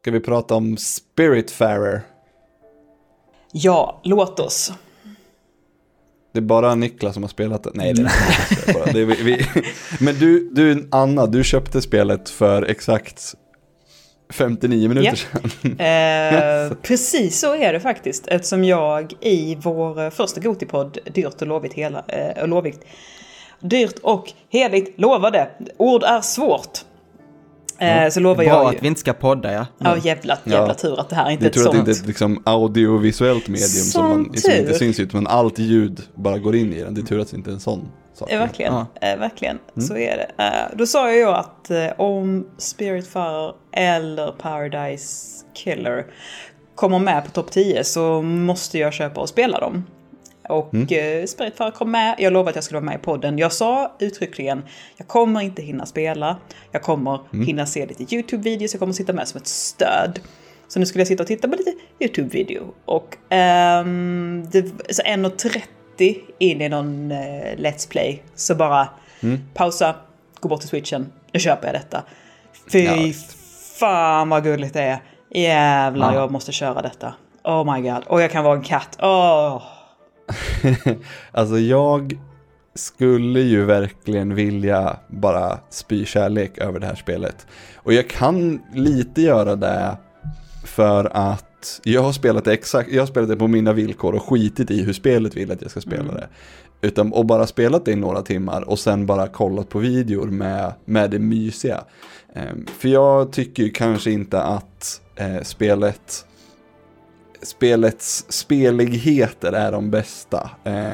Ska vi prata om Spiritfarer? Ja, låt oss. Det är bara Niklas som har spelat det. Nej, det är inte bara. Det är vi, vi. Men du, du, Anna, du köpte spelet för exakt 59 minuter sedan. Eh, precis så är det faktiskt. Eftersom jag i vår första Gotipodd Dyrt och lovigt hela, eh, lovigt, Dyrt och heligt lovade. Ord är svårt. Eh, så lovar Bra jag ju. att vi inte ska podda ja. Ja, jävla, jävla Ja. tur att det här är inte Det ett tror att det sånt. inte är ett liksom, audiovisuellt medium som, man, som inte tur. syns ut, men allt ljud bara går in i den. Det är tur att det inte är en sån sak. Verkligen, Ja. eh, verkligen. Så är det. Eh, då sa jag ju att eh, om Spiritfarer eller Paradise Killer kommer med på topp 10 så måste jag köpa och spela dem. Och mm. Spiritfarer kom med, jag lovade att jag skulle vara med i podden. Jag sa uttryckligen, jag kommer inte hinna spela, jag kommer hinna se lite YouTube-videos, jag kommer sitta med som ett stöd. Så nu skulle jag sitta och titta på lite YouTube-video. Och ehm, det, så 1.30 in i någon eh, Let's Play. Så bara pausa, gå bort till switchen, nu köper jag detta. Fy Ja, fan vad gulligt det är. Jävlar, Ja. jag måste köra detta. Oh my god. Och jag kan vara en katt. Åh. Alltså jag skulle ju verkligen vilja bara spy kärlek över det här spelet. Och jag kan lite göra det för att jag har spelat det exakt, jag har spelat det på mina villkor och skitit i hur spelet vill att jag ska spela det. Utan, och bara spelat det i några timmar och sen bara kollat på videor med, med det mysiga. Ehm, för jag tycker ju kanske inte att eh, spelet spelets speligheter är de bästa eh,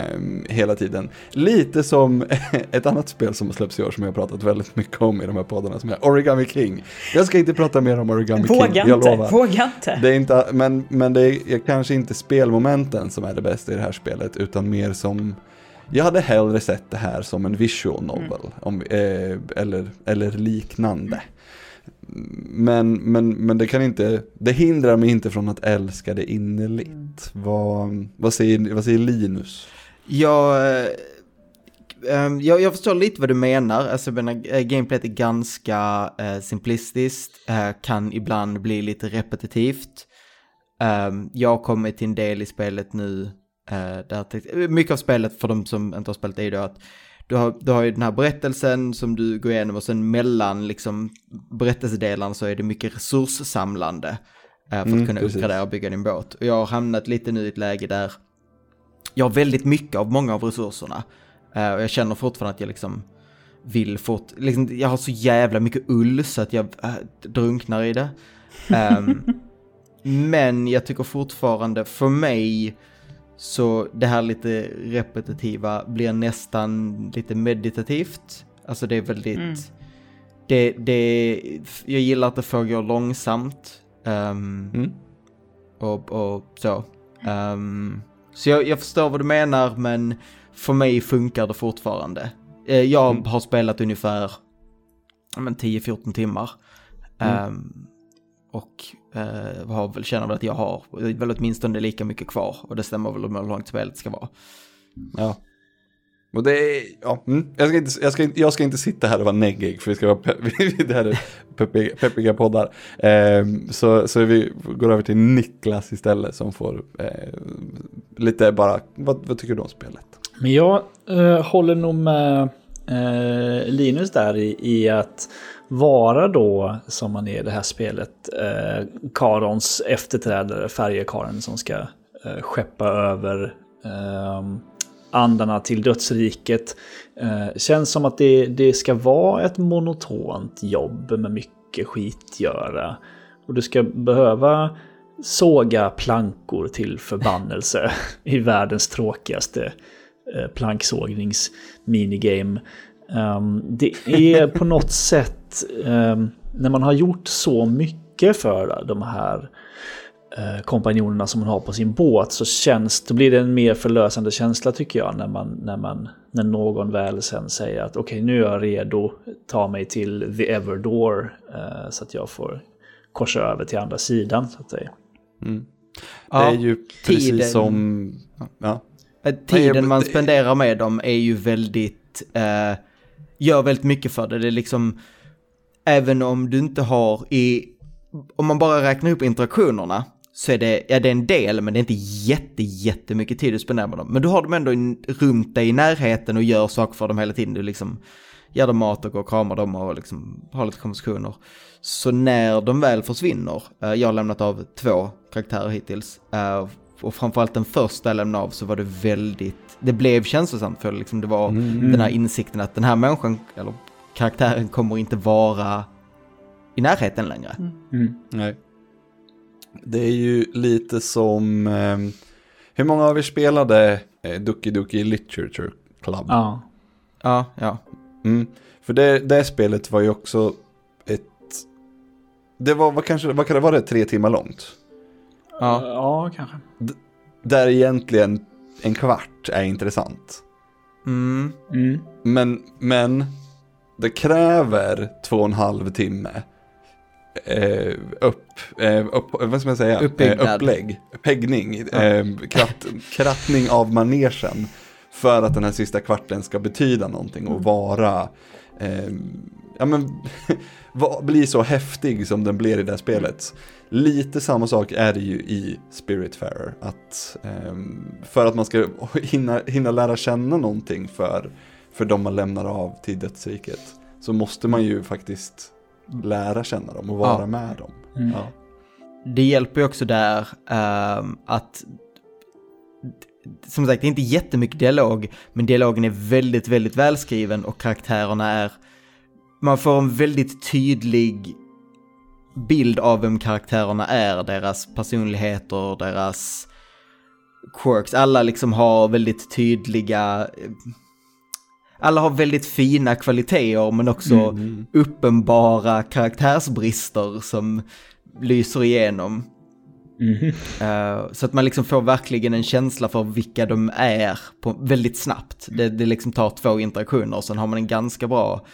hela tiden. Lite som ett annat spel som har släppts i år som jag har pratat väldigt mycket om i de här poddarna som är Origami King. Jag ska inte prata mer om Origami King, Våga jag inte, lovar. våga inte. Det är inte, men, men det är kanske inte spelmomenten som är det bästa i det här spelet, utan mer som jag hade hellre sett det här som en visual novel, om, eh, eller, eller liknande. Men, men, men det kan inte, det hindrar mig inte från att älska det innerligt. Vad, vad, säger, vad säger Linus? Jag, eh, ehm, jag, jag förstår lite vad du menar. Alltså, eh, gameplayet är ganska eh, simplistiskt, eh, kan ibland bli lite repetitivt. Um, jag har kommit till en del i spelet nu, eh, där mycket av spelet för de som inte har spelat är ju då att du har, du har ju den här berättelsen som du går igenom och sen mellan liksom berättelsedelarna så är det mycket resurssamlande eh, för att Mm, kunna precis. uppgradera och bygga din båt. Och jag har hamnat lite nu i ett läge där jag har väldigt mycket av många av resurserna. Eh, och jag känner fortfarande att jag liksom vill fort, liksom, jag har så jävla mycket ull så att jag äh, drunknar i det. Ehm, men jag tycker fortfarande, för mig, så det här lite repetitiva blir nästan lite meditativt. Alltså det är väldigt, Mm. det, det, jag gillar att det får gå långsamt. ehm, Mm. och, och så. Ehm, så jag, jag förstår vad du menar, men för mig funkar det fortfarande. Eh, jag Mm. har spelat ungefär ja, men 10-14 timmar. Mm. Ehm, och eh, har väl, känner väl att jag har väl åtminstone lika mycket kvar. Och det stämmer väl om hur långt spelet ska vara. Ja. Och det är, ja, mm. jag, ska inte, jag, ska inte, jag ska inte sitta här och vara neggig för vi ska vara pe det här är peppiga, peppiga poddar. Ehm, så, så vi går över till Niklas istället som får eh, lite bara, vad, vad tycker du om spelet? Men jag eh, håller nog med eh, Linus där i, i att vara då, som man är i det här spelet, eh, Karons efterträdare, färjekaren som ska eh, skeppa över eh, andarna till dödsriket. Eh, känns som att det, det ska vara ett monotont jobb med mycket skitgöra. Och du ska behöva såga plankor till förbannelse i världens tråkigaste eh, planksågnings-minigame. Um, det är på något sätt, um, när man har gjort så mycket för de här eh, kompanjonerna som man har på sin båt så känns, då blir det en mer förlösande känsla tycker jag när, man, när, man, när någon väl sen säger att okej nu är jag redo, ta mig till the Everdoor eh, så att jag får korsa över till andra sidan så att säga. Mm. Ja, det är ju precis tiden- som, ja, Eh, Tiden man spenderar med dem är ju väldigt, eh, gör väldigt mycket för det. Det är liksom, även om du inte har i om man bara räknar upp interaktionerna så är det, ja det är en del men det är inte jätte, jättemycket tid du spenderar med dem. Men du har dem ändå in, runt dig i närheten och gör saker för dem hela tiden. Du liksom ger dem mat och går och kramar dem och liksom har lite konversationer. Så när de väl försvinner, eh, jag har lämnat av två karaktärer hittills, eh, och framförallt den första jag lämnade av så var det väldigt, det blev känslosamt för liksom det var Mm. den här insikten att den här människan, eller karaktären kommer inte vara i närheten längre. Mm. Nej. Det är ju lite som, eh, hur många av er spelade eh, Ducky Ducky Literature Club? Ja. Ja, ja. Mm. För det, det spelet var ju också ett, det var, vad kanske, vad kan det vara, tre timmar långt? Ja, ja, kanske. Där egentligen en kvart är intressant. mm, Mm. Men, men det kräver två och en halv timme eh, upp, eh, upp, vad ska man säga? Uppbyggnad. Eh, upplägg, peggning, eh, kratt, krattning av manegen. För att den här sista kvarten ska betyda någonting och vara, eh, ja men, bli så häftig som den blir i det här spelet. Lite samma sak är det ju i Spiritfarer. Att för att man ska hinna, hinna lära känna någonting för, för de man lämnar av till dödsriket. Så måste man ju faktiskt lära känna dem och vara Ja. med dem. Mm. Ja. det hjälper ju också där ehm, att som sagt, det är inte jättemycket dialog, men dialogen är väldigt, väldigt välskriven och karaktärerna är... Man får en väldigt tydlig bild av vem karaktärerna är, deras personligheter, deras quirks. Alla liksom har väldigt tydliga... Alla har väldigt fina kvaliteter men också Mm. uppenbara karaktärsbrister som lyser igenom. Mhm. Eh, så att man liksom får verkligen en känsla för vilka de är på, väldigt snabbt. Det, det liksom tar två interaktioner och sen har man en ganska bra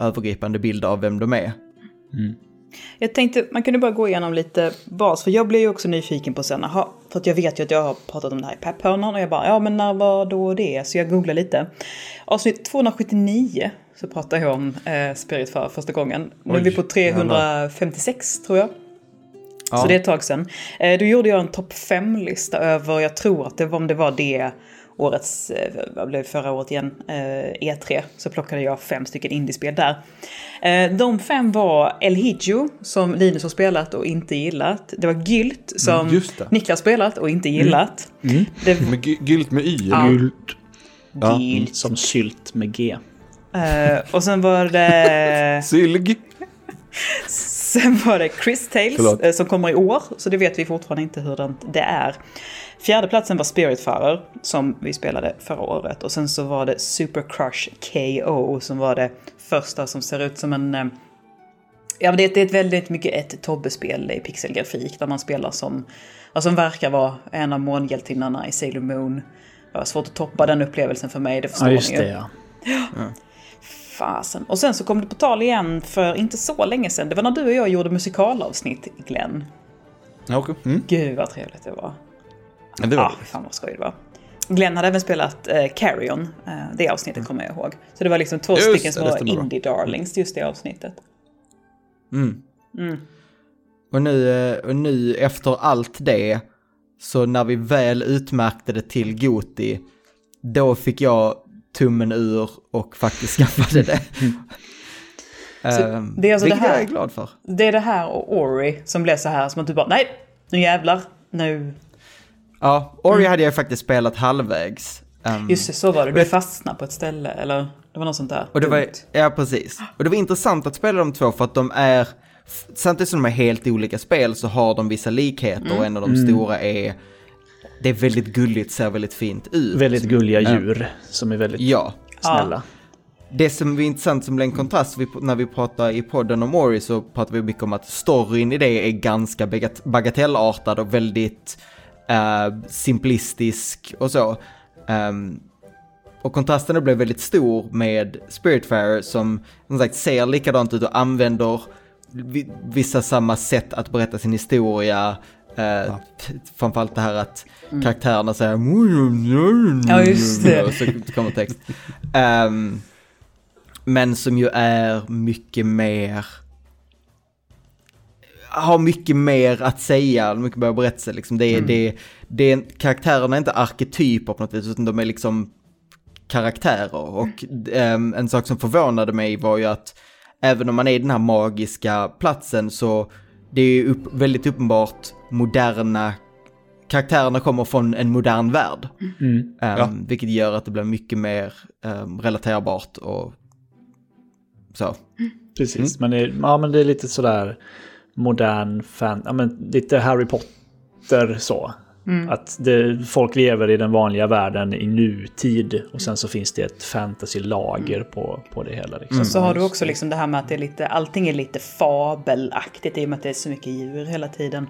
övergripande bild av vem de är. Mm. Jag tänkte man kunde bara gå igenom lite bas, för jag blev ju också nyfiken på sen, aha, för att jag vet ju att jag har pratat om det här i pepphörnan och jag bara, ja men när var då det? Så jag googlade lite. Avsnitt 279 så pratade jag om eh, Spirit för första gången. Nu är vi på 356 tror jag. Ja. Så det är ett tag sedan. Eh, då gjorde jag en topp 5-lista över, jag tror att det var om det var det årets, eh, vad blev det förra året igen, eh, E3. Så plockade jag fem stycken indiespel där. Eh, de fem var El Hidjo, som Linus har spelat och inte gillat. Det var Gylt, som Mm, det. Niklas spelat och inte gillat. Det Med gy- gylt med y. Ja. Gult Ja. Gylt. som sylt med G. Och sen var det... Sylg. Sen var det Chris Tales Förlåt. som kommer i år, så det vet vi fortfarande inte hur det är. Fjärde platsen var Spiritfarer som vi spelade förra året och sen så var det Super Crush KO som var det första som ser ut som en... eh, Ja men det är, ett väldigt mycket ett Tobbe-spel i pixelgrafik där man spelar som... Vad som verkar vara en av månhjältinnarna i Sailor Moon. Det var svårt att toppa den upplevelsen för mig, det förstår Ja, just ni ju. det ja. Fasen. Och sen så kom det på tal igen för inte så länge sedan. Det var när du och jag gjorde musikalavsnitt, Glenn. Ja, okej. Mm. Gud vad trevligt det var. Ja, det var Ja, fan vad skoj det var. Glenn hade även spelat eh, Carry On. Eh, det avsnittet kommer jag ihåg. Så det var liksom två Just stycken det, som det var stämmer bra. indie darlings just det avsnittet. Mm. Mm. Och, nu, eh, och nu efter allt det, så när vi väl utmärkte det till Goti, då fick jag tummen ur och faktiskt skaffade det. Ehm, det är alltså det här- jag är glad för. Det är det här och Ori som blev så här som att du bara nej, nu jävlar, nu. Ja, Ori hade jag faktiskt spelat halvvägs. Ehm, Just det, så var det. Du fastnade på ett ställe eller det var något sånt där. Och det var, ja, precis. Och det var intressant att spela de två för att de är, samtidigt som de är helt olika spel så har de vissa likheter och en av de stora är, det är väldigt gulligt, ser väldigt fint ut. Väldigt gulliga djur som är väldigt Ja. snälla. Det som är intressant som blir en kontrast, vi, när vi pratar i podden om Ori så pratar vi mycket om att storyn i det är ganska bagat- bagatellartad och väldigt eh, simplistisk och så. Ehm, och kontrasten blev väldigt stor med Spiritfarer som som sagt ser likadant ut och använder vi- vissa samma sätt att berätta sin historia. Uh, Framförallt det här att karaktärerna säger Ja, just det. och så kommer text. Ehm, men som ju är mycket mer har mycket mer att säga, mycket mer berättelse. Liksom. Det, är, Mm. det, det är, karaktärerna är inte arketyper på något vis, utan de är liksom karaktärer. Och ehm, en sak som förvånade mig var ju att även om man är i den här magiska platsen så det är ju upp, väldigt uppenbart moderna karaktärerna kommer från en modern värld. Mm. Ehm, Ja. Vilket gör att det blir mycket mer um, relaterbart och så. Precis, men, det, är- ja, men det är lite sådär modern fan, ja, men lite Harry Potter så. Att det, folk lever i den vanliga världen i nutid och sen så finns det ett fantasy-lager på, på det hela. Liksom. Och så har du också liksom det här med att det är lite, allting är lite fabelaktigt i och med att det är så mycket djur hela tiden.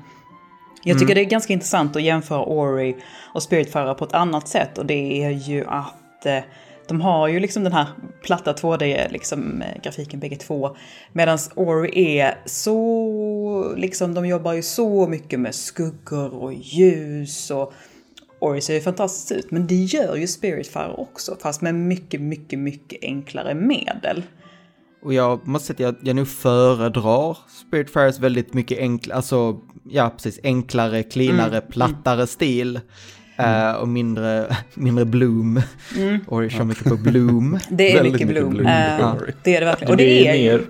Jag tycker det är ganska intressant att jämföra Ori och Spiritfarer på ett annat sätt och det är ju att eh, de har ju liksom den här platta 2D liksom, eh, grafiken bägge två. Medan Ori är så, liksom de jobbar ju så mycket med skuggor och ljus och Ori ser ju fantastiskt ut, men det gör ju Spiritfarer också, fast med mycket, mycket, mycket enklare medel. Och jag måste säga att jag, jag nog föredrar Spiritfarers väldigt mycket enklare, alltså ja precis, enklare, cleanare, plattare stil. Eh, och mindre, mindre bloom. Och det kör mycket på bloom. Det är mycket mycket Bloom. Bloom. Ja. det är det verkligen. Och det det är är mer ju...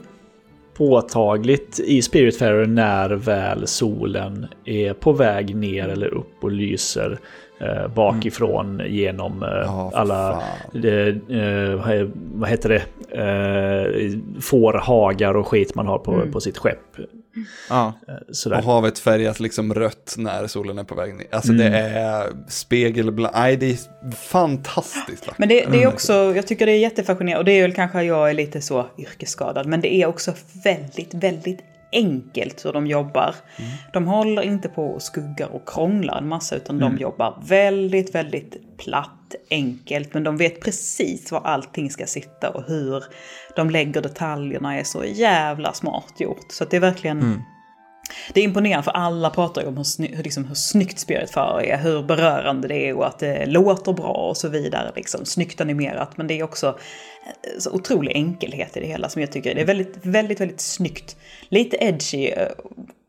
påtagligt i Spiritfarer när väl solen är på väg ner eller upp och lyser eh, bakifrån genom eh, för alla, eh, eh, vad- heter det, eh, fårhagar och skit man har på, på sitt skepp. Ja. Eh, Sådär. Och havet färgas liksom rött när solen är på väg ner. Alltså det är spegelblankt. Nej, det är fantastiskt. Men det, det är också, jag tycker det är jättefascinerande och det är väl kanske jag är lite så yrkesskadad, men det är också väldigt, väldigt enkelt hur de jobbar. De håller inte på och skuggar och krånglar en massa, utan de jobbar väldigt, väldigt platt, enkelt, men de vet precis var allting ska sitta och hur de lägger detaljerna är så jävla smart gjort. Så det är verkligen det är imponerande för alla pratar ju om hur, sny- liksom, hur snyggt Spiritfarer är, hur berörande det är och att det låter bra och så vidare. Liksom. Snyggt animerat, men det är också eh, så otrolig enkelhet i det hela som jag tycker det är väldigt, väldigt, väldigt snyggt. Lite edgy, eh,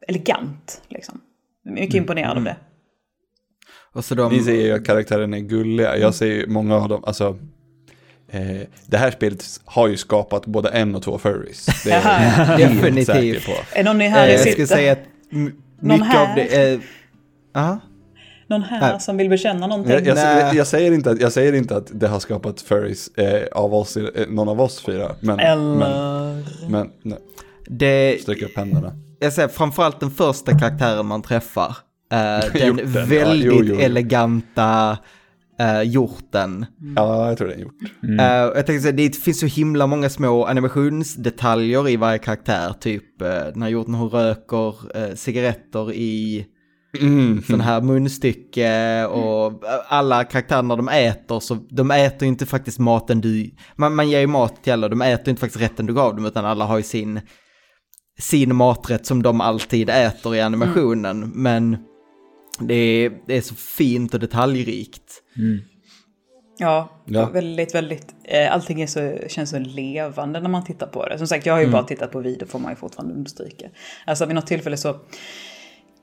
elegant liksom. Mycket imponerad av det. De... Ni säger ju att karaktärerna är gulliga. Jag ser ju många av dem, alltså. Eh, det här spelet har ju skapat både en och två furries. Det är jag helt Definitivt. säker på. Är någon här Eh, i jag skulle säga att mycket här? av det... Eh, ja. Någon här Nej. som vill bekänna någonting? Jag, jag, jag, jag, säger inte att, jag säger inte att det har skapat furries eh, av oss, eh, någon av oss fyra. Men, men, Eller... men nej, Det, sträck upp händerna. jag säger framförallt den första karaktären man träffar. Eh, den ja, väldigt jo, jo, jo. eleganta uh, hjorten. Ja, jag tror det är gjort. Eh, jag tänkte säga, det finns så himla många små animationsdetaljer i varje karaktär. Typ uh, den här hjorten hon röker eh, cigaretter i Mm. sån här munstycke och eh, alla karaktärer när de äter så de äter ju inte faktiskt maten du, man, man ger ju mat till alla, de äter ju inte faktiskt rätten du gav dem utan alla har ju sin, sin maträtt som de alltid äter i animationen. Men det är, det är så fint och detaljrikt. Ja, Ja. väldigt, väldigt. Eh, allting är så, känns så levande när man tittar på det. Som sagt, jag har ju bara tittat på video får man ju fortfarande understryka. Alltså vid något tillfälle så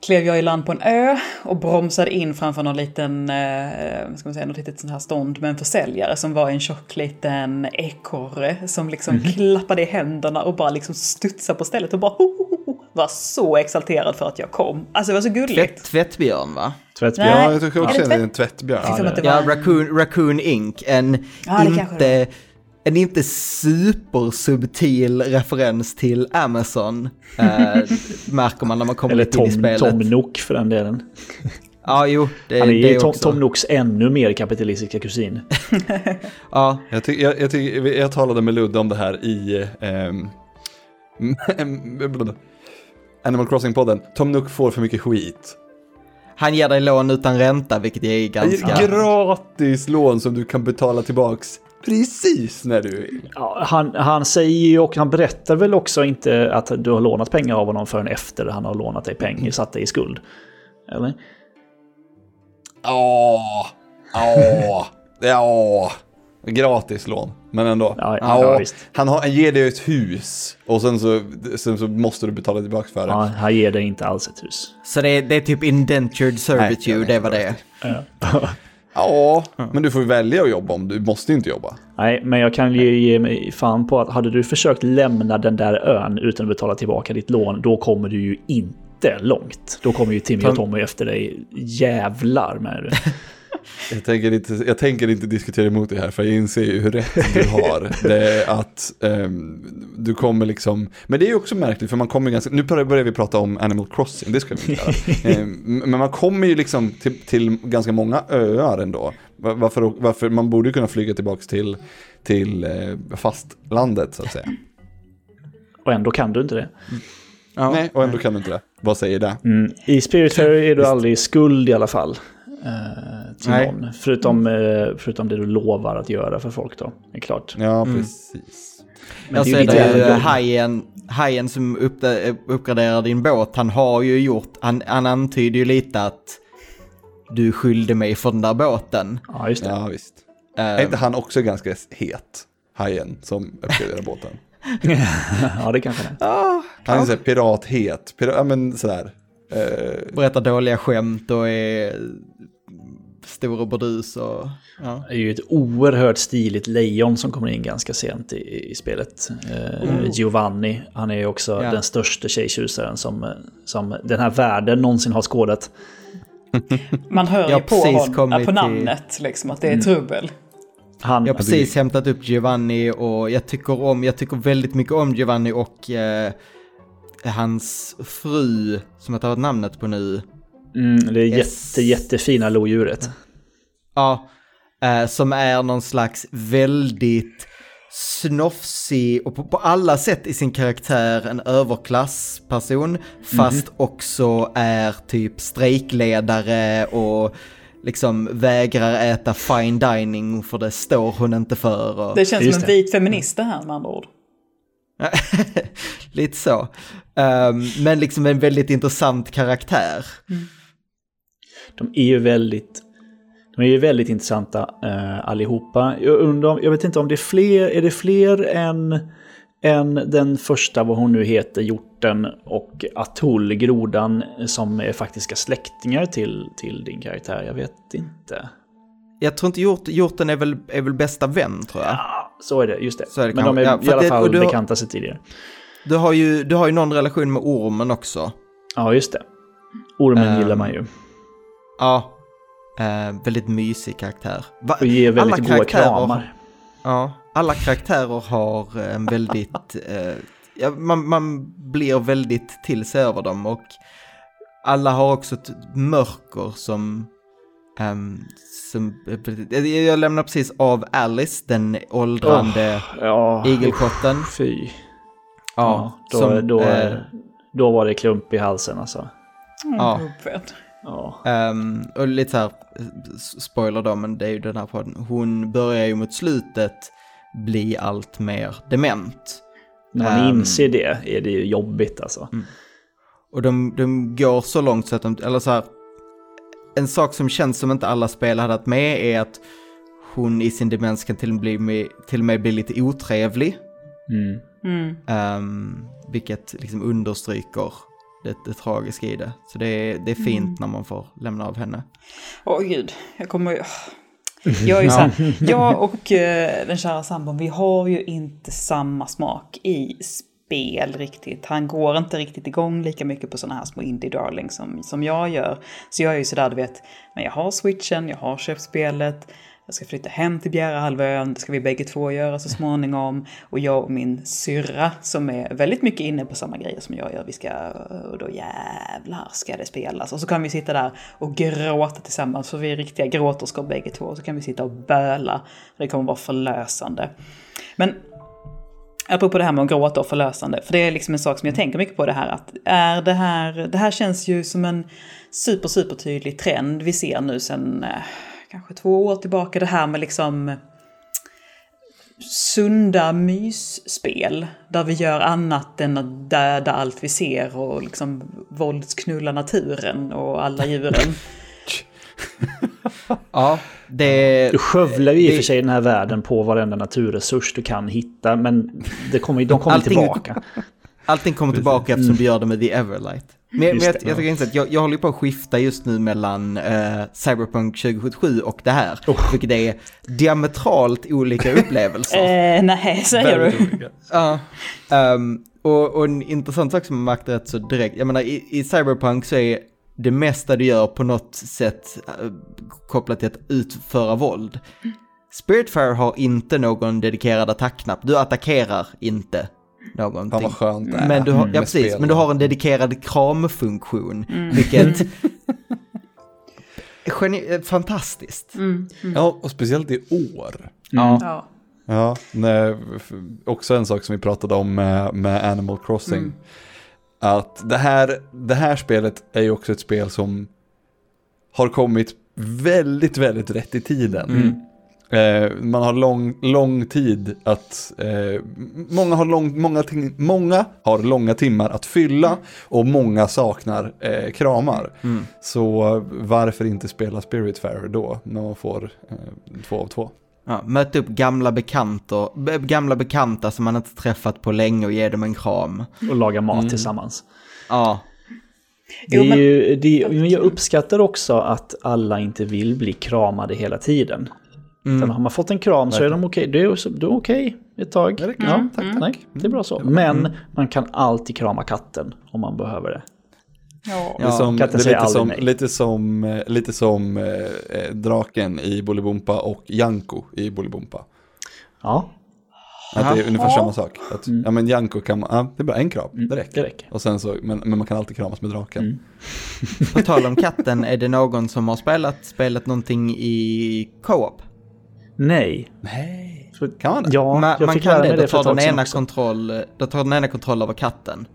klev jag i land på en ö och bromsade in framför någon liten, eh, ska man säga, något litet sånt här stånd med en försäljare som var en tjock liten ekorre som liksom klappade i händerna och bara liksom studsade på stället och bara ho, ho, ho, var så exalterad för att jag kom. Alltså det var så gulligt. Tvätt, tvättbjörn va? Tvättbjörn. Nej. Ja, jag tycker också det är en tvättbjörn. Att det Ja, Raccoon, Raccoon Inc. En Ja, inte, en inte supersubtil referens till Amazon. eh, märker man när man kommer Eller lite in i Tom, spelet. Tom Nook för den delen. Ja, jo, det, Han är det Tom. Tom Nooks ännu mer kapitalistiska kusin. Ja, Jag, ty, jag, jag, ty, jag talade med Ludde om det här i ehm, Animal Crossing-podden. Tom Nook får för mycket skit. han ger dig lån utan ränta, vilket är ganska... Gratis lån som du kan betala tillbaks precis när du vill. Ja, han, han säger ju och han berättar väl också inte att du har lånat pengar av honom förrän efter han har lånat dig pengar, satt dig i skuld. Eller? Åh, åh, ja. Gratis lån, men ändå. Ja, ja, visst. han, har, han ger dig ett hus och sen så, sen så måste du betala tillbaka för det. Ja, han ger dig inte alls ett hus. Så det är, det är typ indentured servitude, Nej, det är vad det är. Ja. Ja, men du får ju välja att jobba om du måste ju inte jobba. Nej, men jag kan ge, ge mig fan på att hade du försökt lämna den där ön utan att betala tillbaka ditt lån, då kommer du ju inte långt. Då kommer ju Timmy och Tommy efter dig. Jävlar med det. Jag tänker, inte, jag tänker inte diskutera emot det här för jag inser ju hur rätt du har. Det är att ehm, du kommer liksom, men det är ju också märkligt för man kommer ganska, nu börjar börjar vi prata om Animal Crossing, det ska vi inte göra. Ehm, men man kommer ju liksom till, till ganska många öar ändå. Va- Varför, varför, man borde kunna flyga tillbaka till, till eh, fastlandet så att säga. Och ändå kan du inte det. Ja. Nej, och ändå kan du inte det. Vad säger det? Mm. I Spiritfarer är du aldrig i skuld i alla fall. Eh, till Nej. någon. Förutom, eh, förutom det du lovar att göra för folk då. Det är klart. Ja, Mm. precis. Men Jag ser det hajen, hajen som uppgraderar din båt, han har ju gjort, han, han antyder ju lite att du skyllde mig för den där båten. Ja, just det. Ja, visst. Eh, Är inte han också ganska het? Hajen som uppgraderar båten. ja, det kanske det är. ja, Han är såhär pirathet, Pira ja men sådär. Eh, berättar dåliga skämt och är stor och burdus och... Ja. Det är ju ett oerhört stiligt lejon som kommer in ganska sent i, i spelet. Eh, Giovanni, han är ju också Ja. den största tjejtjusaren som, som den här världen någonsin har skådat. Man hör Jag ju på, precis hon, kommit på till- namnet liksom att det är trubbel. Han, Jag har precis hämtat upp Giovanni och jag tycker om, jag tycker väldigt mycket om Giovanni och eh, hans fru, som jag tar namnet på nu. mm, det är jätte, jättefina lodjuret. Ja, eh, som är någon slags väldigt snofsig och på, på alla sätt i sin karaktär en överklassperson, fast också är typ strejkledare och liksom vägrar äta fine dining för det står hon inte för. Och... Det känns Just som en det. vit feminist det här med andra ord. Lite så. Ehm, men liksom en väldigt intressant karaktär. De är ju väldigt, de är ju väldigt intressanta eh, allihopa. Jag, undrar, jag vet inte om det är fler, är det fler än, än den första, vad hon nu heter, hjorten och Atoll, grodan, som är faktiska släktingar till, till din karaktär? Jag vet inte. Jag tror inte hjort, hjorten är väl, är väl bästa vän tror jag. Ah, så är det, just det. Det Men de är Ja, i alla det- fall du bekanta sedan tidigare. Du har, ju, du har ju någon relation med ormen också. Ja, just det. Ormen Ehm, gillar man ju. Ja. Eh, väldigt mysig karaktär. Va, Och ger väldigt alla goda kramar. Ja, alla karaktärer har en väldigt... eh, ja, man, man blir väldigt till sig över dem och alla har också ett mörker som... ehm, som jag lämnar precis av Alice, den åldrande Ja, igelkotten. fy. Ja, då, som, då, eh, då var det klump i halsen alltså. Mm, Ja. Ja. Ehm, och lite så här, spoiler då, men det är ju den här podden. Hon börjar ju mot slutet bli allt mer dement. När man Ehm. inser det är det ju jobbigt alltså. Och de, de går så långt så att de, eller så här, en sak som känns som inte alla spel hade haft med är att hon i sin demens kan till och, bli med, till och med bli lite otrevlig. Mm. Mm. ehm, vilket liksom understryker det, det tragiska i det. Så det är, det är fint när man får lämna av henne. Åh gud, jag kommer ju... Jag är ju så här, jag och eh, den kära sambon, vi har ju inte samma smak i spel riktigt. Han går inte riktigt igång lika mycket på sådana här små indie darling som, som jag gör. Så jag är ju sådär, du vet, men jag har switchen, jag har köpt spelet, jag ska flytta hem till Bjärehalvön, det ska vi bägge två göra så småningom. Och jag och min syrra som är väldigt mycket inne på samma grejer som jag gör, vi ska, och då jävlar ska det spelas. Och så kan vi sitta där och gråta tillsammans, för vi är riktiga gråterskor bägge två. Och så kan vi sitta och böla, det kommer vara förlösande. Men Apropå det här med att gråta och förlösande, för det är liksom en sak som jag tänker mycket på det här att är det här, det här känns ju som en super, super tydlig trend vi ser nu sen eh, kanske två år tillbaka, det här med liksom sunda mysspel där vi gör annat än att döda allt vi ser och liksom våldsknulla naturen och alla djuren. Ja, det... Du skövlar ju i och för sig den här världen på varenda naturresurs du kan hitta, men det kommer, de kommer Allting- tillbaka. Allting kommer tillbaka eftersom du gör det med The Everlight. Men, men jag, det, jag tycker inte att jag, jag håller på att skifta just nu mellan eh, Cyberpunk 2077 och det här. Vilket är diametralt olika upplevelser. Eh, nej, säger Väldigt du? Ja. Ehm, och, och en intressant sak som jag märkte rätt så direkt, jag menar i, i Cyberpunk så är det mesta du gör på något sätt eh, kopplat till att utföra våld. Spiritfire har inte någon dedikerad attackknapp, du attackerar inte Fan någonting. vad skönt det är. Men du har, ja, med precis, spel. men du har en dedikerad kramfunktion, vilket är geni- eh, fantastiskt. Ja, och speciellt i år. Ja. Ja. Ja, nej, också en sak som vi pratade om med, med Animal Crossing. Mm. Att det här, det här spelet är ju också ett spel som har kommit väldigt, väldigt rätt i tiden. Eh, man har lång, lång tid att, eh, många, har lång, många, ting, många har långa timmar att fylla och många saknar eh, kramar. Mm. Så varför inte spela Spiritfarer då, när man får eh, två av två? Ja, möta upp gamla bekanta, be- gamla bekanta som man inte träffat på länge och ge dem en kram. Och laga mat Mm. tillsammans. Ja, Det är ju, det är, men jag uppskattar också att alla inte vill bli kramade hela tiden. Mm. Utan har man fått en kram så är de okej. Du är, du är okej ett tag. Det. Ja, Tack, Mm. Nej, det är bra så. Men man kan alltid krama katten om man behöver det. Ja. Det är, som, katten det är säger lite, aldrig som, nej. lite som, eh, lite som eh, eh, draken i Bolibompa och Janko i Bolibompa. Ja, Att det är ungefär samma sak. Att, Ja men Janko kan man, ja, det är bara en kram, det räcker. det räcker. Och sen så, men, men man kan alltid kramas med draken. Mm. på tal om katten, är det någon som har spelat, spelat någonting i co-op? Nej. Nej, Så- kan man det? Ja, man jag man fick kan lära det, då det för ett tar den, ena också. kontroll, då tar den ena kontroll över katten.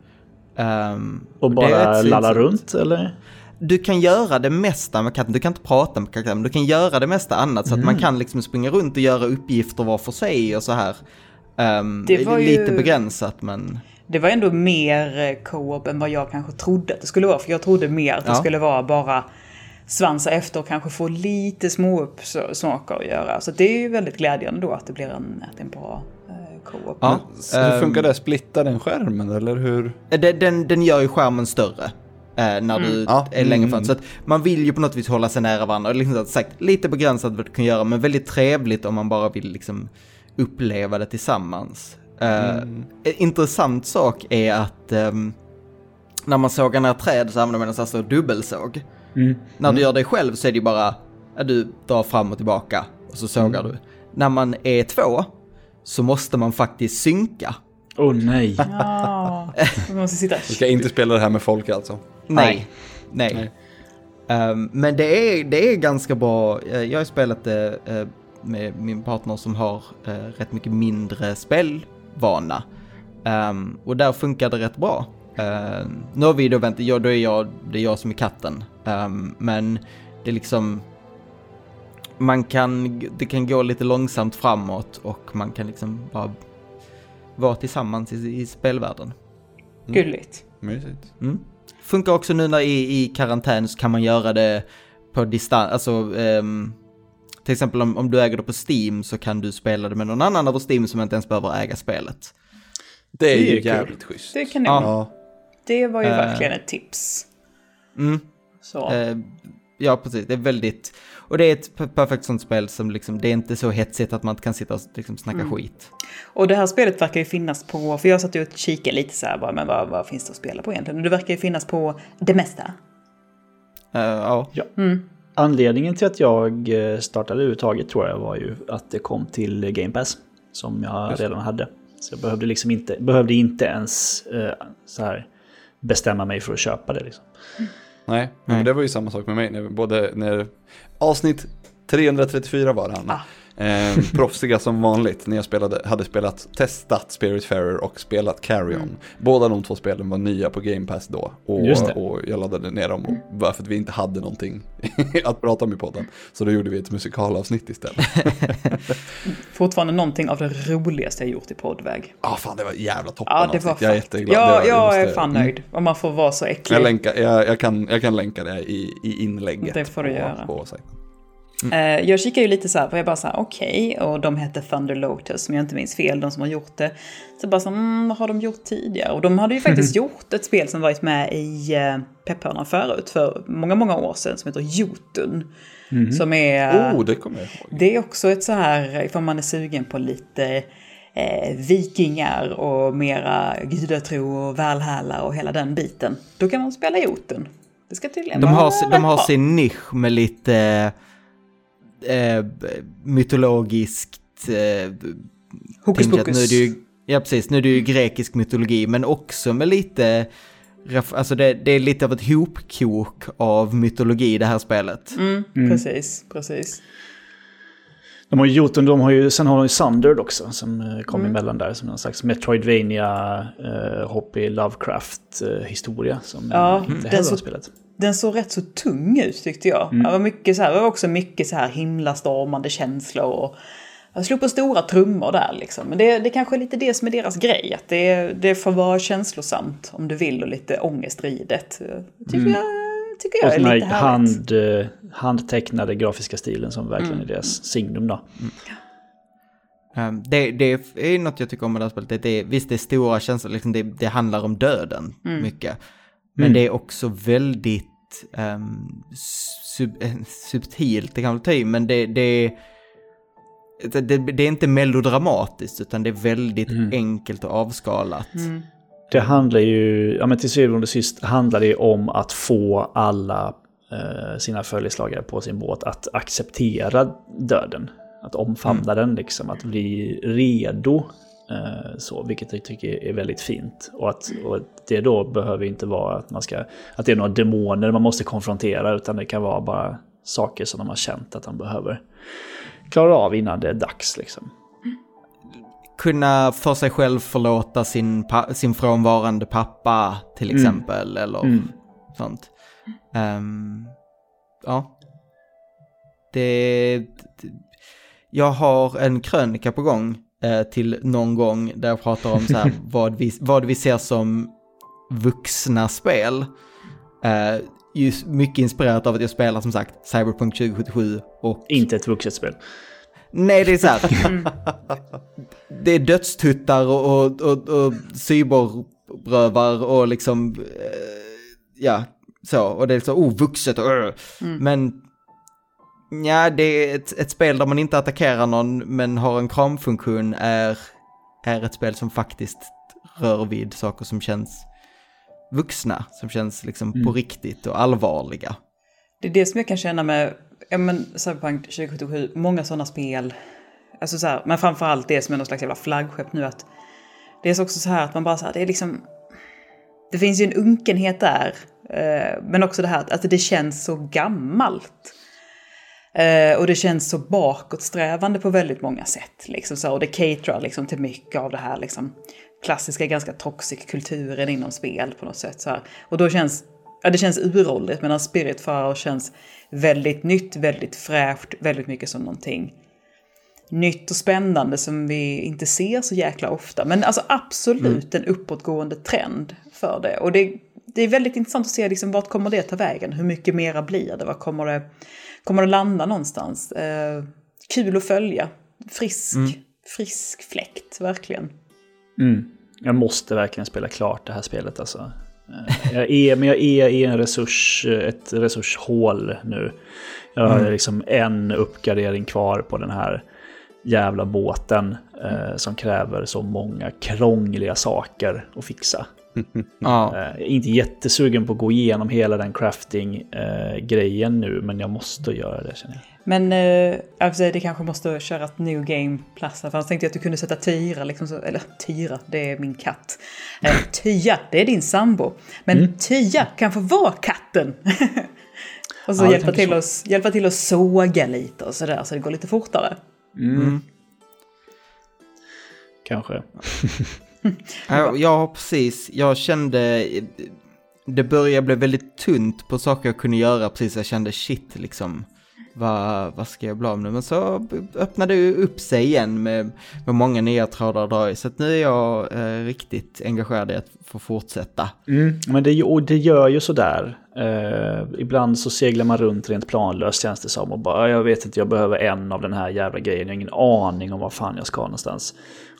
Ehm, Och det bara lalla runt eller? Du kan göra det mesta med katten, du kan inte prata med katten, men du kan göra det mesta annat så att man kan liksom springa runt och göra uppgifter var för sig och så här. Um, Det var ju- Lite begränsat men... Det var ändå mer eh, co-op än vad jag kanske trodde att det skulle vara. För jag trodde mer att det Ja. skulle vara bara svansa efter och kanske få lite små upp saker att göra. Så det är ju väldigt glädjande då att det blir en, att det är en bra eh, co-op. Ja. Så hur ehm, funkar det? Splittar den skärmen eller hur? Den, den, den gör ju skärmen större. eh, när du Ja, är längre mm, fram. Så att man vill ju på något vis hålla sig nära varandra. Liksom sagt, lite begränsat vad du kan göra, men väldigt trevligt om man bara vill liksom uppleva det tillsammans. Eh, Mm. En intressant sak är att ehm, när man sågar ner träd så använder man en sån här dubbelsåg. Mm. När du gör det själv så är det ju bara, ja, du drar fram och tillbaka och så sågar du. När man är två så måste man faktiskt synka. Åh nej. Ja, man måste sitta... Du ska inte spela det här med folk alltså? Nej. Nej. Ehm, men det är, det är ganska bra. Eh, Jag har spelat det eh, med min partner som har eh, rätt mycket mindre spelvana. Ehm, och där funkar det rätt bra. Ehm, nu har vi då väntat, ja, då är jag, det är jag som är katten. Ehm, men det är liksom, man kan, det kan gå lite långsamt framåt och man kan liksom bara vara tillsammans i, i spelvärlden. Gulligt. Mysigt. Mm. Funkar också nu när i, i karantän så kan man göra det på distans, alltså ehm, till exempel om, om du äger det på Steam så kan du spela det med någon annan över Steam som inte ens behöver äga spelet. Det är Det är ju kul. jävligt schysst. Det kan det Ja. vara. Det var ju Eh. verkligen ett tips. Mm. Så. Eh, ja, precis. Det är väldigt... Och det är ett per- perfekt sånt spel som liksom, det är inte så hetsigt att man kan sitta och liksom snacka skit. Och det här spelet verkar ju finnas på, för jag satt ju och kikade lite så här bara, men vad, vad finns det att spela på egentligen? Och det verkar ju finnas på det mesta. Eh, ja. Ja. Mm. Anledningen till att jag startade överhuvudtaget tror jag var ju att det kom till Game Pass. Som jag redan hade. Så jag behövde liksom inte, behövde inte ens eh, så här bestämma mig för att köpa det. Liksom. Nej, men det var ju samma sak med mig. När, både när avsnitt 334 var det Hanna. Ah. Eh, proffsiga som vanligt när jag spelade, hade spelat, testat Spiritfarer och spelat Carrion. Båda de två spelen var nya på Game Pass då. Och, och jag laddade ner dem och, bara för att vi inte hade någonting att prata om i podden. Så då gjorde vi ett musikalavsnitt istället. Fortfarande någonting av det roligaste jag gjort i poddväg. Ja, ah, fan det var jävla toppen Ja, det var. Jag är jätteglad. Ja, jag måste- är fan mm. nöjd. Om man får vara så äcklig. Jag, länkar, jag, jag, kan, jag kan länka det i, i inlägget. Det får du på, göra. På sajten. Mm. Jag kikar ju lite så här, för jag bara så här, okej, okay. och de hette Thunder Lotus, om jag inte minns fel, de som har gjort det. Så bara så, mm, vad har de gjort tidigare? Och de hade ju faktiskt mm. gjort ett spel som varit med i uh, pepphörnan förut, för många, många år sedan, som heter Jotun. Mm. Som är... Oh, det kommer jag ihåg. Det är också ett så här, ifall man är sugen på lite eh, vikingar och mera gudatro och välhärla och hela den biten. Då kan man spela Jotun. Det ska tydligen de har, De har sin nisch med lite eh, mytologiskt... Eh, Hokus pokus. Nu är det ju, ja, precis. Nu är det ju grekisk mytologi, men också med lite... Alltså det, det är lite av ett hopkok av mytologi i det här spelet. Mm, mm. Precis, precis. De har ju gjort, de har ju, sen har de ju Sundered också som eh, kom mm. emellan där som någon slags Metroidvania, eh, hoppig Lovecraft-historia eh, som ja, inte heller har spelat den såg rätt så tung ut tyckte jag. Mm. Det, var mycket så här, det var också mycket så här himlastormande känslor. Och jag slog på stora trummor där liksom. Men det, det kanske är lite det som är deras grej. Att det, det får vara känslosamt om du vill och lite ångestridet. Tycker mm. jag, tycker jag är lite hand, eh, handtecknade grafiska stilen som verkligen mm. är deras signum då. Mm. Um, det, det, är något jag tycker om med det här spelet. Det, det, visst, det är stora känslor, liksom det, det handlar om döden mm. mycket. Men mm. det är också väldigt um, sub, subtilt, det kan väl ta i, men det, det, det, det, är inte melodramatiskt utan det är väldigt mm. enkelt och avskalat. Mm. Det handlar ju, ja men till syvende och sist handlar det om att få alla eh, sina följeslagare på sin båt att acceptera döden. Att omfamna mm. den liksom, att bli redo Eh, så, vilket jag tycker är väldigt fint. Och att, och det då behöver inte vara att, man ska, att det är några demoner man måste konfrontera, utan det kan vara bara saker som de har känt att de behöver klara av innan det är dags. Liksom. Kunna för sig själv förlåta sin, sin frånvarande pappa till mm. exempel, mm. eller mm. sånt. Um, ja. Det... Jag har en krönika på gång eh, till någon gång där jag pratar om så här, vad, vi, vad vi ser som vuxna spel. Eh, just mycket inspirerat av att jag spelar som sagt Cyberpunk 2077 och... Inte ett vuxet spel. Nej, det är så här. det är dödstuttar och, och, och, och cyberrövar och liksom... Eh, ja, så. Och det är så, oh, vuxet och... Uh. Mm. Men Ja, det är ett, ett, spel där man inte attackerar någon men har en kramfunktion är, är ett spel som faktiskt rör vid saker som känns vuxna, som känns liksom mm. på riktigt och allvarliga. Det är det som jag kan känna med, ja men Cyberpunk 2077, många sådana spel, alltså så här, men framförallt det som är någon slags jävla flaggskepp nu att det är också så här att man bara så här, det är liksom, det finns ju en unkenhet där, eh, men också det här att, att det känns så gammalt. Eh, och det känns så bakåtsträvande på väldigt många sätt. Liksom, så, och det caterar liksom, till mycket av det här liksom, klassiska, ganska toxic kulturen inom spel på något sätt. Så här. Och då känns ja, det känns uråldrigt medan Spiritfarer känns väldigt nytt, väldigt fräscht, väldigt mycket som någonting nytt och spännande som vi inte ser så jäkla ofta. Men alltså absolut mm. en uppåtgående trend för det. Och det, det är väldigt intressant att se liksom, vart kommer det ta vägen? Hur mycket mera blir det? Vad kommer det kommer att landa någonstans. Eh, kul att följa. Frisk, mm. frisk fläkt, verkligen. Mm. Jag måste verkligen spela klart det här spelet alltså. Eh, jag är, men jag är i en resurs, ett resurshål nu. Jag har mm. liksom en uppgradering kvar på den här jävla båten eh, som kräver så många krångliga saker att fixa. ja. äh, inte jättesugen på att gå igenom hela den crafting-grejen äh, nu, men jag måste göra det känner jag. Men alltså, det kanske måste köra ett new game plus För annars tänkte jag att du kunde sätta Tyra, liksom så, eller Tyra, det är min katt. Äh, Tya, det är din sambo. Men mm. Tya kan få vara katten. och så, ja, hjälpa, till så. Oss, hjälpa till att såga lite och sådär, så det går lite fortare. Mm. Mm. Kanske. ja, precis. Jag kände... Det började bli väldigt tunt på saker jag kunde göra precis. Jag kände shit liksom. vad, vad ska jag bli av nu? Men så öppnade det upp sig igen med, med många nya trådar att dra i. Så att nu är jag eh, riktigt engagerad i att få fortsätta. Mm, men det, och det gör ju sådär. Eh, ibland så seglar man runt rent planlöst känns det som. Och bara, jag vet inte, jag behöver en av den här jävla grejen. Jag har ingen aning om var fan jag ska någonstans.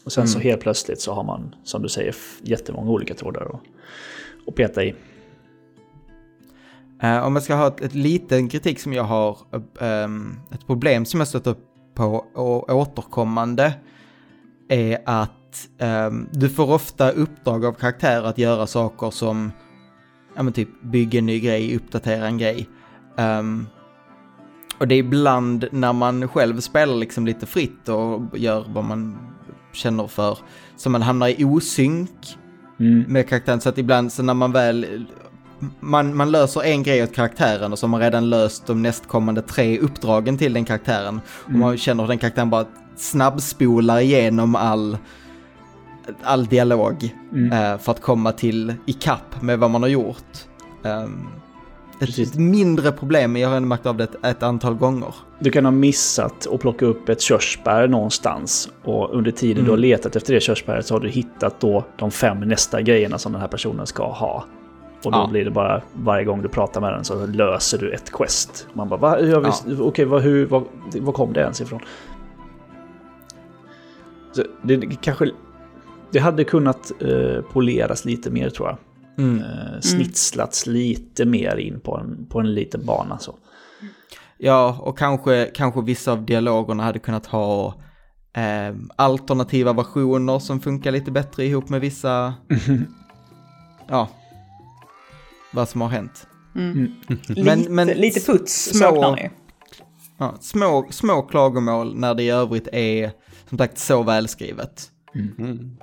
Och sen mm. så helt plötsligt så har man, som du säger, jättemånga olika trådar att, att peta i. Uh, om jag ska ha ett, ett liten kritik som jag har, um, ett problem som jag stött på och återkommande är att um, du får ofta uppdrag av karaktärer att göra saker som, ja men typ bygga en ny grej, uppdatera en grej. Um, och det är ibland när man själv spelar liksom lite fritt och gör vad man känner för, så man hamnar i osynk mm. med karaktären. Så att ibland så när man väl man, man löser en grej åt karaktären och så har man redan löst de nästkommande tre uppdragen till den karaktären. Och man mm. känner hur den karaktären bara snabbspolar igenom all, all dialog mm. uh, för att komma till i kapp med vad man har gjort. Um, ett, ett mindre problem, men jag har ändå märkt av det ett, ett, antal gånger. Du kan ha missat att plocka upp ett körsbär någonstans och under tiden mm. du har letat efter det körsbäret så har du hittat då de fem nästa grejerna som den här personen ska ha. Och då ja. blir det bara varje gång du pratar med den så löser du ett quest. Man bara, va? Ja. okej, vad, hur, vad, vad kom det ens ifrån? Så det kanske... Det hade kunnat eh, poleras lite mer tror jag. Mm. Eh, snitslats mm. lite mer in på en, på en liten bana så. Ja, och kanske, kanske vissa av dialogerna hade kunnat ha eh, alternativa versioner som funkar lite bättre ihop med vissa... ja, vad som har hänt. Mm. mm. Men, lite, men lite puts små, saknar ni. Ja, små, små klagomål när det i övrigt är som sagt så välskrivet. Mm.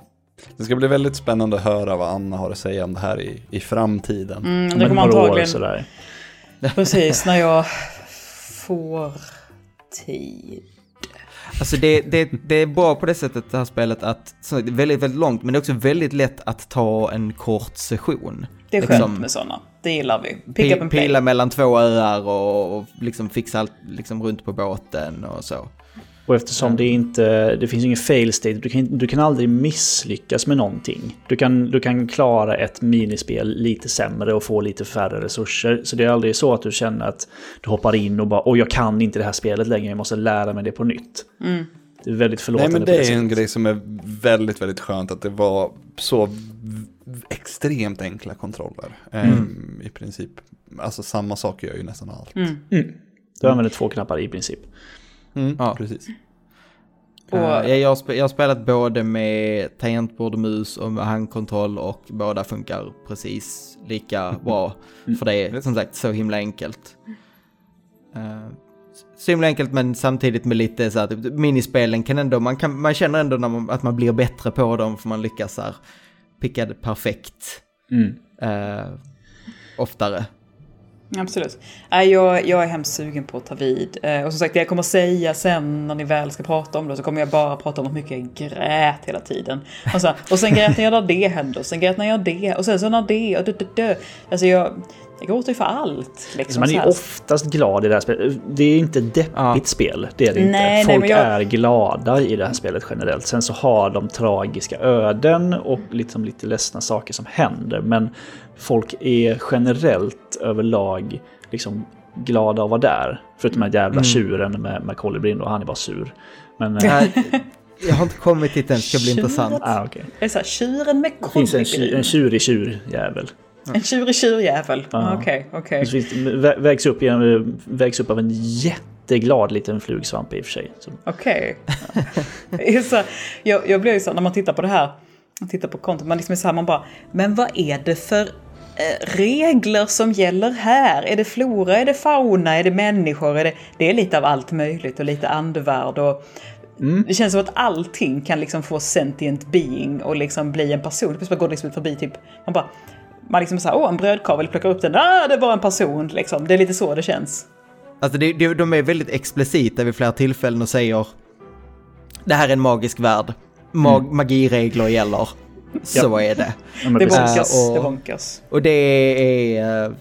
Det ska bli väldigt spännande att höra vad Anna har att säga om det här i, i framtiden. Mm, det kommer antagligen... Sådär. Precis, när jag får tid. Alltså det, det, det är bra på det sättet det här spelet att, så det är väldigt, väldigt långt, men det är också väldigt lätt att ta en kort session. Det är skönt liksom, med sådana, det gillar vi. Pick up and play. Pila mellan två öar och, och liksom fixa allt liksom runt på båten och så. Och eftersom det inte, det finns ingen fail state, du kan, du kan aldrig misslyckas med någonting. Du kan, du kan klara ett minispel lite sämre och få lite färre resurser. Så det är aldrig så att du känner att du hoppar in och bara åh jag kan inte det här spelet längre, jag måste lära mig det på nytt. Mm. Det är väldigt förlåtande. Nej men det är en grej som är väldigt, väldigt skönt att det var så extremt enkla kontroller. Mm. Um, I princip, alltså samma sak gör ju nästan allt. Mm. Mm. Du använder två knappar i princip. Mm, ja, precis. Och, uh, jag, har jag har spelat både med tangentbord och mus och med handkontroll och båda funkar precis lika bra. För det är som sagt så himla enkelt. Uh, så himla enkelt men samtidigt med lite så att minispelen kan ändå, man, kan, man känner ändå man, att man blir bättre på dem för man lyckas så här picka det perfekt. Mm. Uh, oftare. Absolut. Jag, jag är hemskt sugen på att ta vid. Eh, och som sagt, det jag kommer säga sen när ni väl ska prata om det så kommer jag bara prata om hur mycket jag grät hela tiden. Och, så, och sen grät när jag när det hände och sen grät när jag det och sen så när det och dö, dö, dö. Alltså jag, jag gråter ju för allt. Liksom, man är oftast glad i det här spelet. Det är inte deppigt ja. spel. Det är det nej, inte. Folk nej, jag... är glada i det här spelet generellt. Sen så har de tragiska öden och liksom lite ledsna saker som händer. Men folk är generellt överlag liksom glada att vara där. Förutom den jävla mm. tjuren med, med kolibrin och han är bara sur. Men, äh, jag har inte kommit dit än, det ska bli intressant. Ah, okay. Det är så här, tjuren med kolibrin. Det finns en, en tjurig tjurjävel. En tjurig tjurjävel? Okej, okej. Vägs, upp, vägs upp av en jätteglad liten flugsvamp i och för sig. Okej. Okay. jag, jag blir ju så när man tittar på det här, man tittar på kontot, man liksom är så här, man bara, men vad är det för eh, regler som gäller här? Är det flora, är det fauna, är det människor? Är det, det är lite av allt möjligt och lite andevärld och Mm. Det känns som att allting kan liksom få sentient being och liksom bli en person. Plötsligt går liksom förbi typ, man bara, man liksom såhär, åh en brödkavel, plockar upp den, ah det var en person liksom. Det är lite så det känns. Alltså det, det, de är väldigt explicita vid flera tillfällen och säger det här är en magisk värld. Mag, mm. Magiregler gäller. Så är det. det bonkas. Och, det bonkas. Och det är... Uh,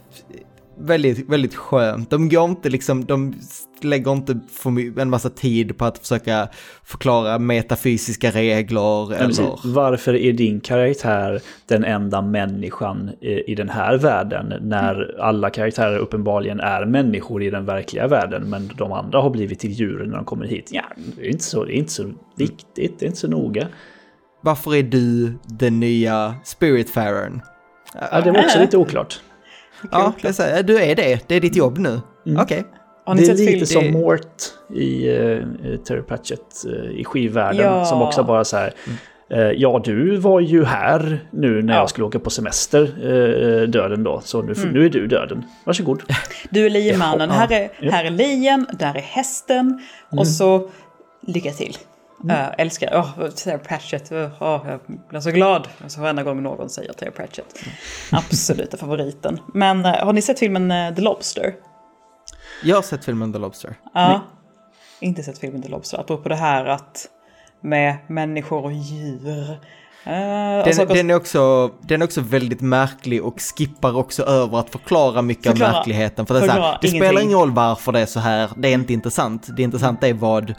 väldigt, väldigt skönt. De går inte liksom, de lägger inte en massa tid på att försöka förklara metafysiska regler eller... Varför är din karaktär den enda människan i, i den här världen när alla karaktärer uppenbarligen är människor i den verkliga världen men de andra har blivit till djur när de kommer hit? Ja, det är inte så, det är inte så viktigt, det är inte så noga. Varför är du den nya Spiritfarern? Ja, det var också lite oklart. Ja, det är så här, du är det, det är ditt jobb nu. Okej. Har ni Det är lite film? som Mort i uh, Terry Pratchett uh, i skivvärlden Ja. som också bara så här eh, Ja, du var ju här nu när Ja. jag skulle åka på semester, eh, döden då. Så nu, nu är du döden. Varsågod. Du är liemannen, Ja. här, är, här är lien, där är hästen och så lycka till. Uh, älskar, åh, Terry Pratchett, åh, jag blir så glad alltså, varenda gång någon säger Terry Pratchett. Absoluta favoriten. Men eh, har ni sett filmen eh, The Lobster? Jag har sett filmen The Lobster. Ja. Inte sett filmen The Lobster, apropå det här att med människor och djur. Uh, och Den, saker- den, är också, den är också väldigt märklig och skippar också över att förklara mycket Förklara- av verkligheten. För det, är så här, det spelar ingen roll varför det är så här, det är inte intressant. Det intressanta är vad,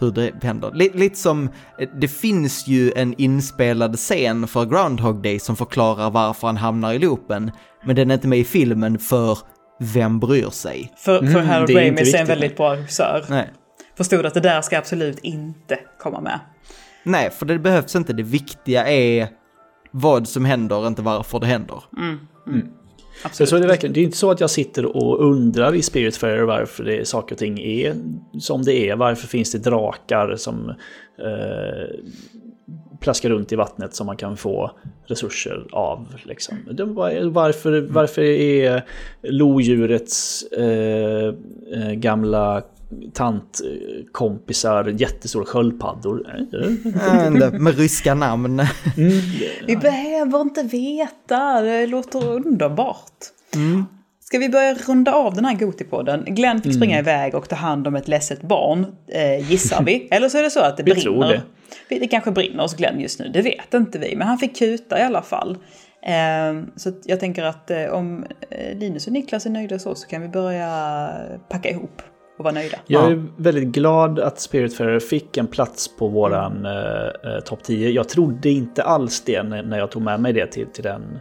hur det händer. Lite, lite som, eh, det finns ju en inspelad scen för Groundhog Day som förklarar varför han hamnar i loopen. Men den är inte med i filmen för vem bryr sig? för, för Mm, Harold det är inte Ramis är en väldigt bra regissör. Nej. Förstod att det där ska absolut inte komma med. Nej, för det behövs inte. Det viktiga är vad som händer, inte varför det händer. Så, Absolut. så är det, verkligen, det är inte så att jag sitter och undrar i Spiritfarer varför det, saker och ting är som det är. Varför finns det drakar som eh, plaskar runt i vattnet som man kan få resurser av. Liksom. Varför, varför är lodjurets eh, eh, gamla tantkompisar jättestora sköldpaddor? Eh, Med ryska namn. Vi behöver inte veta, det låter underbart. Ska vi börja runda av den här Gotipodden? Glenn fick springa iväg och ta hand om ett ledset barn, eh, gissar vi. Eller så är det så att det Vi brinner. tror det. Vi- Det kanske brinner hos Glenn just nu, det vet inte vi. Men han fick kuta i alla fall. Eh, så jag tänker att eh, om eh, Linus och Niklas är nöjda så, så kan vi börja packa ihop och vara nöjda. Jag är väldigt glad att Spiritfarer fick en plats på våran eh, eh, topp 10. Jag trodde inte alls det när, jag tog med mig det till, till, den,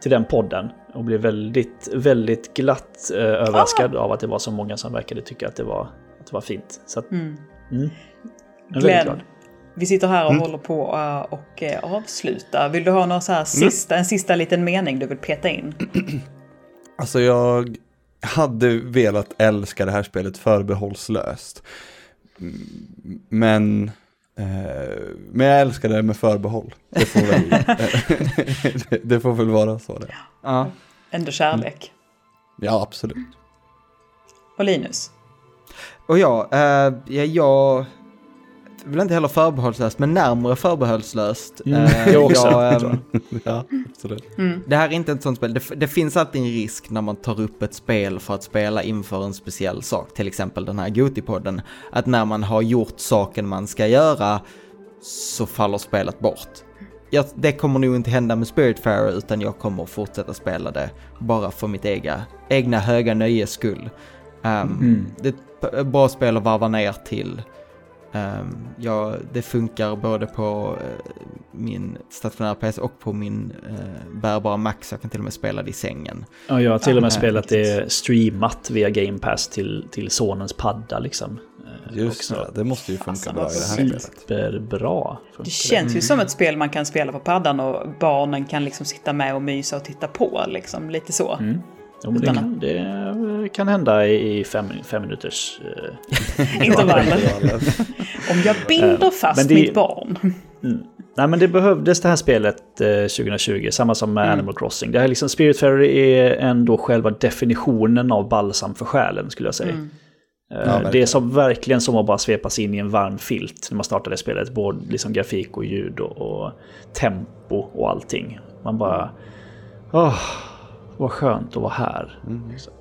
till den podden. Och blev väldigt, väldigt glatt eh, överraskad av att det var så många som verkade tycka att det var, att det var fint. Så att, mm. Jag är väldigt Glenn, glad. Vi sitter här och håller på eh, och eh, avsluta. Vill du ha någon så här sista, en sista liten mening du vill peta in? Alltså jag hade velat älska det här spelet förbehållslöst. Mm, Men, eh, men jag älskar det med förbehåll. Det får väl, det, det får väl vara så det. Ja. Ändå kärlek. Ja, absolut. Och Linus? Och ja, eh, ja, jag vill inte heller förbehållslöst, men närmare förbehållslöst. Mm, Eh, jag också, jag, ehm, Ja, absolut. det här är inte ett sånt spel. Det, det finns alltid en risk när man tar upp ett spel för att spela inför en speciell sak, till exempel den här Gotipodden, att när man har gjort saken man ska göra så faller spelet bort. Jag, det kommer nog inte hända med Spiritfarer utan jag kommer fortsätta spela det bara för mitt egna, egna höga nöjes skull. Um, Det är ett bra spel att varva ner till. Um, ja, det funkar både på eh, min stationära PC och på min uh, bärbara Mac så jag kan till och med spela det i sängen. Ja, jag har till och med Ja, spelat det streamat via Game Pass till, till sonens padda liksom. Eh, Just det, det måste ju funka Fasen, bra i det här spelet. Superbra. Det känns ju som ett spel man kan spela på paddan och barnen kan liksom sitta med och mysa och titta på. Liksom, lite så. Mm. Jo, det, kan, det kan hända i fem, fem minuters... eh, Intervaller. Om jag binder fast men det- mitt barn. Nej men det behövdes det här spelet eh, 2020, samma som med Animal Crossing. Det här liksom, Spiritfarer är ändå själva definitionen av balsam för själen skulle jag säga. Eh, det är verkligen. som verkligen som att bara svepas in i en varm filt när man startar det spelet. Både liksom grafik och ljud och, och tempo och allting. Man bara... Åh, vad skönt att vara här. Liksom.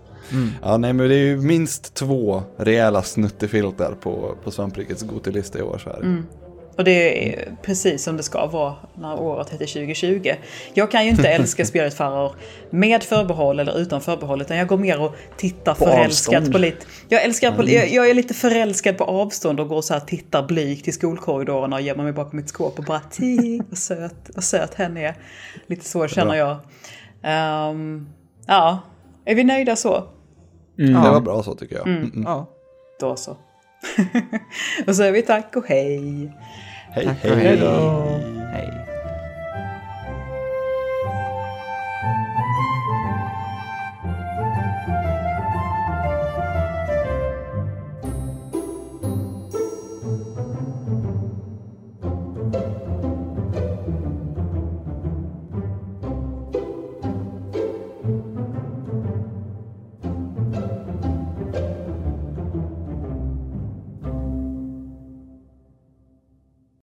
Ja, nej, men det är ju minst två rejäla snuttefiltar på, på svamprikets Gotilista i år så här. Och det är precis som det ska vara när året heter 2020. Jag kan ju inte älska Spiritfarer med förbehåll eller utan förbehåll, utan jag går mer och tittar På förälskat avstånd. på lite... Jag, älskar på, jag, jag är lite förälskad på avstånd och går så här tittar blygt i skolkorridorerna och gömmer mig bakom mitt skåp och bara ti, vad söt, vad söt hen är. Lite så känner jag. Ehm, ja, är vi nöjda så? Det var bra så tycker jag. Mm. Mm. Ja. Då så. och så är vi tack och hej. Hej, Tack och hej. hej. då. Hej.